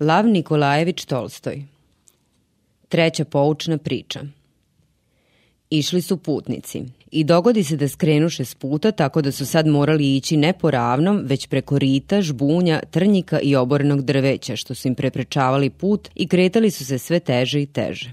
Lav Nikolajević Tolstoj. Treća poučna priča. Išli su putnici i dogodi se da skrenuše s puta tako da su sad morali ići ne po ravnom, već preko rita, žbunja, trnjika i oborenog drveća što su im preprečavali put i kretali su se sve teže i teže.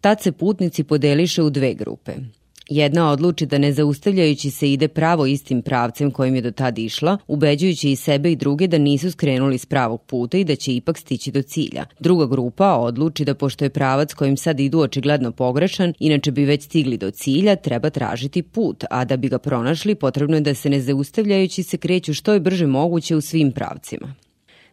Tad se putnici podeliše u dve grupe – Jedna odluči da ne zaustavljajući se ide pravo istim pravcem kojim je do tada išla, ubeđujući i sebe i druge da nisu skrenuli s pravog puta i da će ipak stići do cilja. Druga grupa odluči da pošto je pravac kojim sad idu očigledno pogrešan, inače bi već stigli do cilja, treba tražiti put, a da bi ga pronašli potrebno je da se ne zaustavljajući se kreću što je brže moguće u svim pravcima.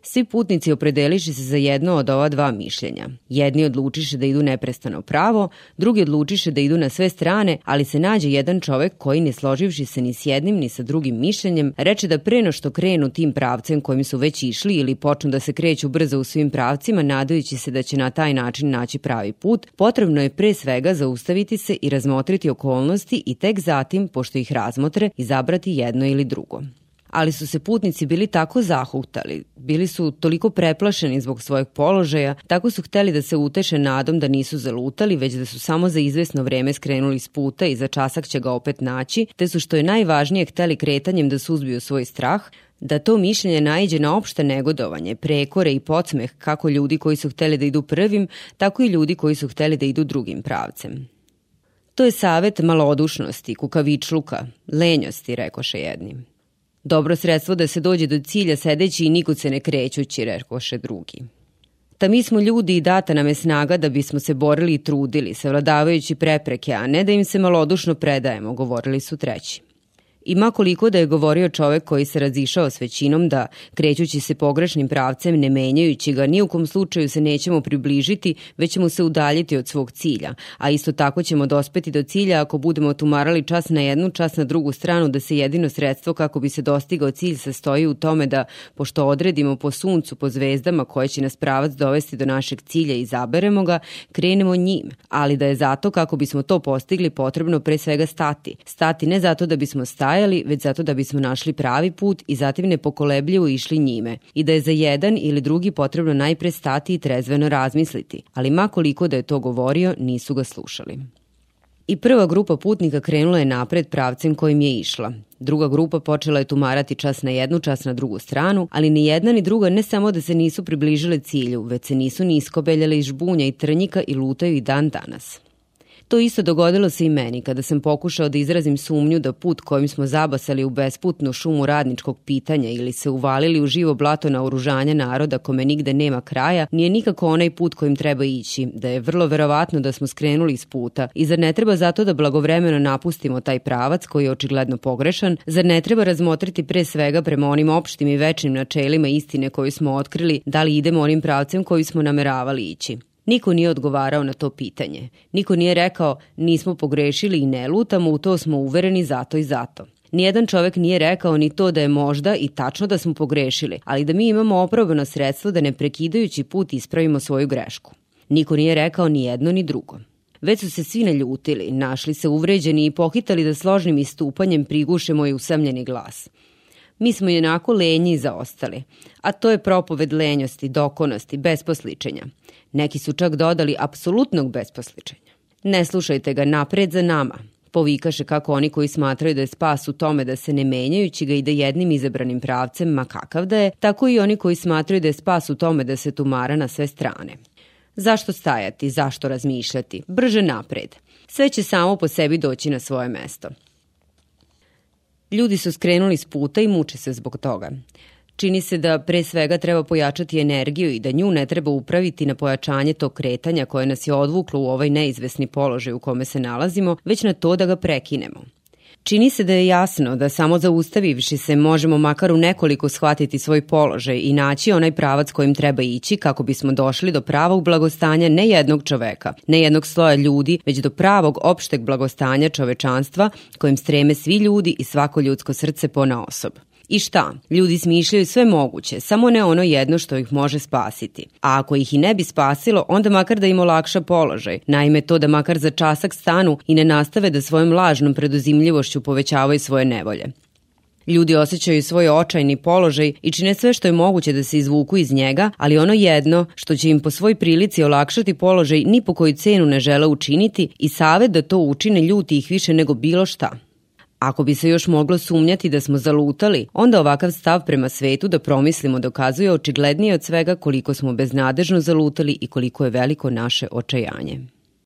Svi putnici opredeliše se za jedno od ova dva mišljenja. Jedni odlučiše da idu neprestano pravo, drugi odlučiše da idu na sve strane, ali se nađe jedan čovek koji, ne složivši se ni s jednim ni sa drugim mišljenjem, reče da preno što krenu tim pravcem kojim su već išli ili počnu da se kreću brzo u svim pravcima, nadajući se da će na taj način naći pravi put, potrebno je pre svega zaustaviti se i razmotriti okolnosti i tek zatim, pošto ih razmotre, izabrati jedno ili drugo ali su se putnici bili tako zahutali, bili su toliko preplašeni zbog svojeg položaja, tako su hteli da se uteše nadom da nisu zalutali, već da su samo za izvesno vreme skrenuli s puta i za časak će ga opet naći, te su što je najvažnije hteli kretanjem da suzbiju svoj strah, da to mišljenje naiđe na opšte negodovanje, prekore i podsmeh kako ljudi koji su hteli da idu prvim, tako i ljudi koji su hteli da idu drugim pravcem. To je savet malodušnosti, kukavičluka, lenjosti, rekoše jednim. Dobro sredstvo da se dođe do cilja sedeći i nikud se ne krećući, rekoše drugi. Ta mi smo ljudi i data nam je snaga da bismo se borili i trudili, savladavajući prepreke, a ne da im se malodušno predajemo, govorili su treći. Ima koliko da je govorio čovek koji se razišao s većinom da, krećući se pogrešnim pravcem, ne menjajući ga, ni u kom slučaju se nećemo približiti, već ćemo se udaljiti od svog cilja, a isto tako ćemo dospeti do cilja ako budemo tumarali čas na jednu, čas na drugu stranu, da se jedino sredstvo kako bi se dostigao cilj sastoji u tome da, pošto odredimo po suncu, po zvezdama koje će nas pravac dovesti do našeg cilja i zaberemo ga, krenemo njim, ali da je zato kako bismo to postigli potrebno pre svega stati. Stati ne zato da bismo stali, stajali, već zato da bismo našli pravi put i zatim nepokolebljivo išli njime i da je za jedan ili drugi potrebno najpre stati i trezveno razmisliti, ali makoliko da je to govorio, nisu ga slušali. I prva grupa putnika krenula je napred pravcem kojim je išla. Druga grupa počela je tumarati čas na jednu, čas na drugu stranu, ali ni jedna ni druga ne samo da se nisu približile cilju, već se nisu ni iskobeljale iz žbunja i trnjika i lutaju i dan danas. To isto dogodilo se i meni kada sam pokušao da izrazim sumnju da put kojim smo zabasali u besputnu šumu radničkog pitanja ili se uvalili u živo blato na oružanje naroda kome nigde nema kraja, nije nikako onaj put kojim treba ići, da je vrlo verovatno da smo skrenuli iz puta i zar ne treba zato da blagovremeno napustimo taj pravac koji je očigledno pogrešan, zar ne treba razmotriti pre svega prema onim opštim i večnim načelima istine koju smo otkrili da li idemo onim pravcem koji smo nameravali ići. Niko nije odgovarao na to pitanje. Niko nije rekao nismo pogrešili i ne lutamo, u to smo uvereni zato i zato. Nijedan čovek nije rekao ni to da je možda i tačno da smo pogrešili, ali da mi imamo opravano sredstvo da ne prekidajući put ispravimo svoju grešku. Niko nije rekao ni jedno ni drugo. Već su se svi naljutili, našli se uvređeni i pohitali da složnim istupanjem priguše moj usamljeni glas. Mi smo jednako lenji i zaostali, a to je propoved lenjosti, dokonosti, besposličenja. Neki su čak dodali apsolutnog besposličenja. Ne slušajte ga napred za nama, povikaše kako oni koji smatraju da je spas u tome da se ne menjajući ga ide jednim izabranim pravcem, ma kakav da je, tako i oni koji smatraju da je spas u tome da se tumara na sve strane. Zašto stajati, zašto razmišljati? Brže napred. Sve će samo po sebi doći na svoje mesto. Ljudi su skrenuli s puta i muče se zbog toga. Čini se da pre svega treba pojačati energiju i da nju ne treba upraviti na pojačanje tog kretanja koje nas je odvuklo u ovaj neizvesni položaj u kome se nalazimo, već na to da ga prekinemo. Čini se da je jasno da samo zaustavivši se možemo makar u nekoliko shvatiti svoj položaj i naći onaj pravac kojim treba ići kako bismo došli do pravog blagostanja ne jednog čoveka, ne jednog sloja ljudi, već do pravog opšteg blagostanja čovečanstva kojim streme svi ljudi i svako ljudsko srce pona osob. I šta? Ljudi smišljaju sve moguće, samo ne ono jedno što ih može spasiti. A ako ih i ne bi spasilo, onda makar da im olakša položaj. Naime, to da makar za časak stanu i ne nastave da svojom lažnom preduzimljivošću povećavaju svoje nevolje. Ljudi osjećaju svoj očajni položaj i čine sve što je moguće da se izvuku iz njega, ali ono jedno što će im po svoj prilici olakšati položaj ni po koju cenu ne žele učiniti i savet da to učine ljuti ih više nego bilo šta. Ako bi se još moglo sumnjati da smo zalutali, onda ovakav stav prema svetu da promislimo dokazuje očiglednije od svega koliko smo beznadežno zalutali i koliko je veliko naše očajanje.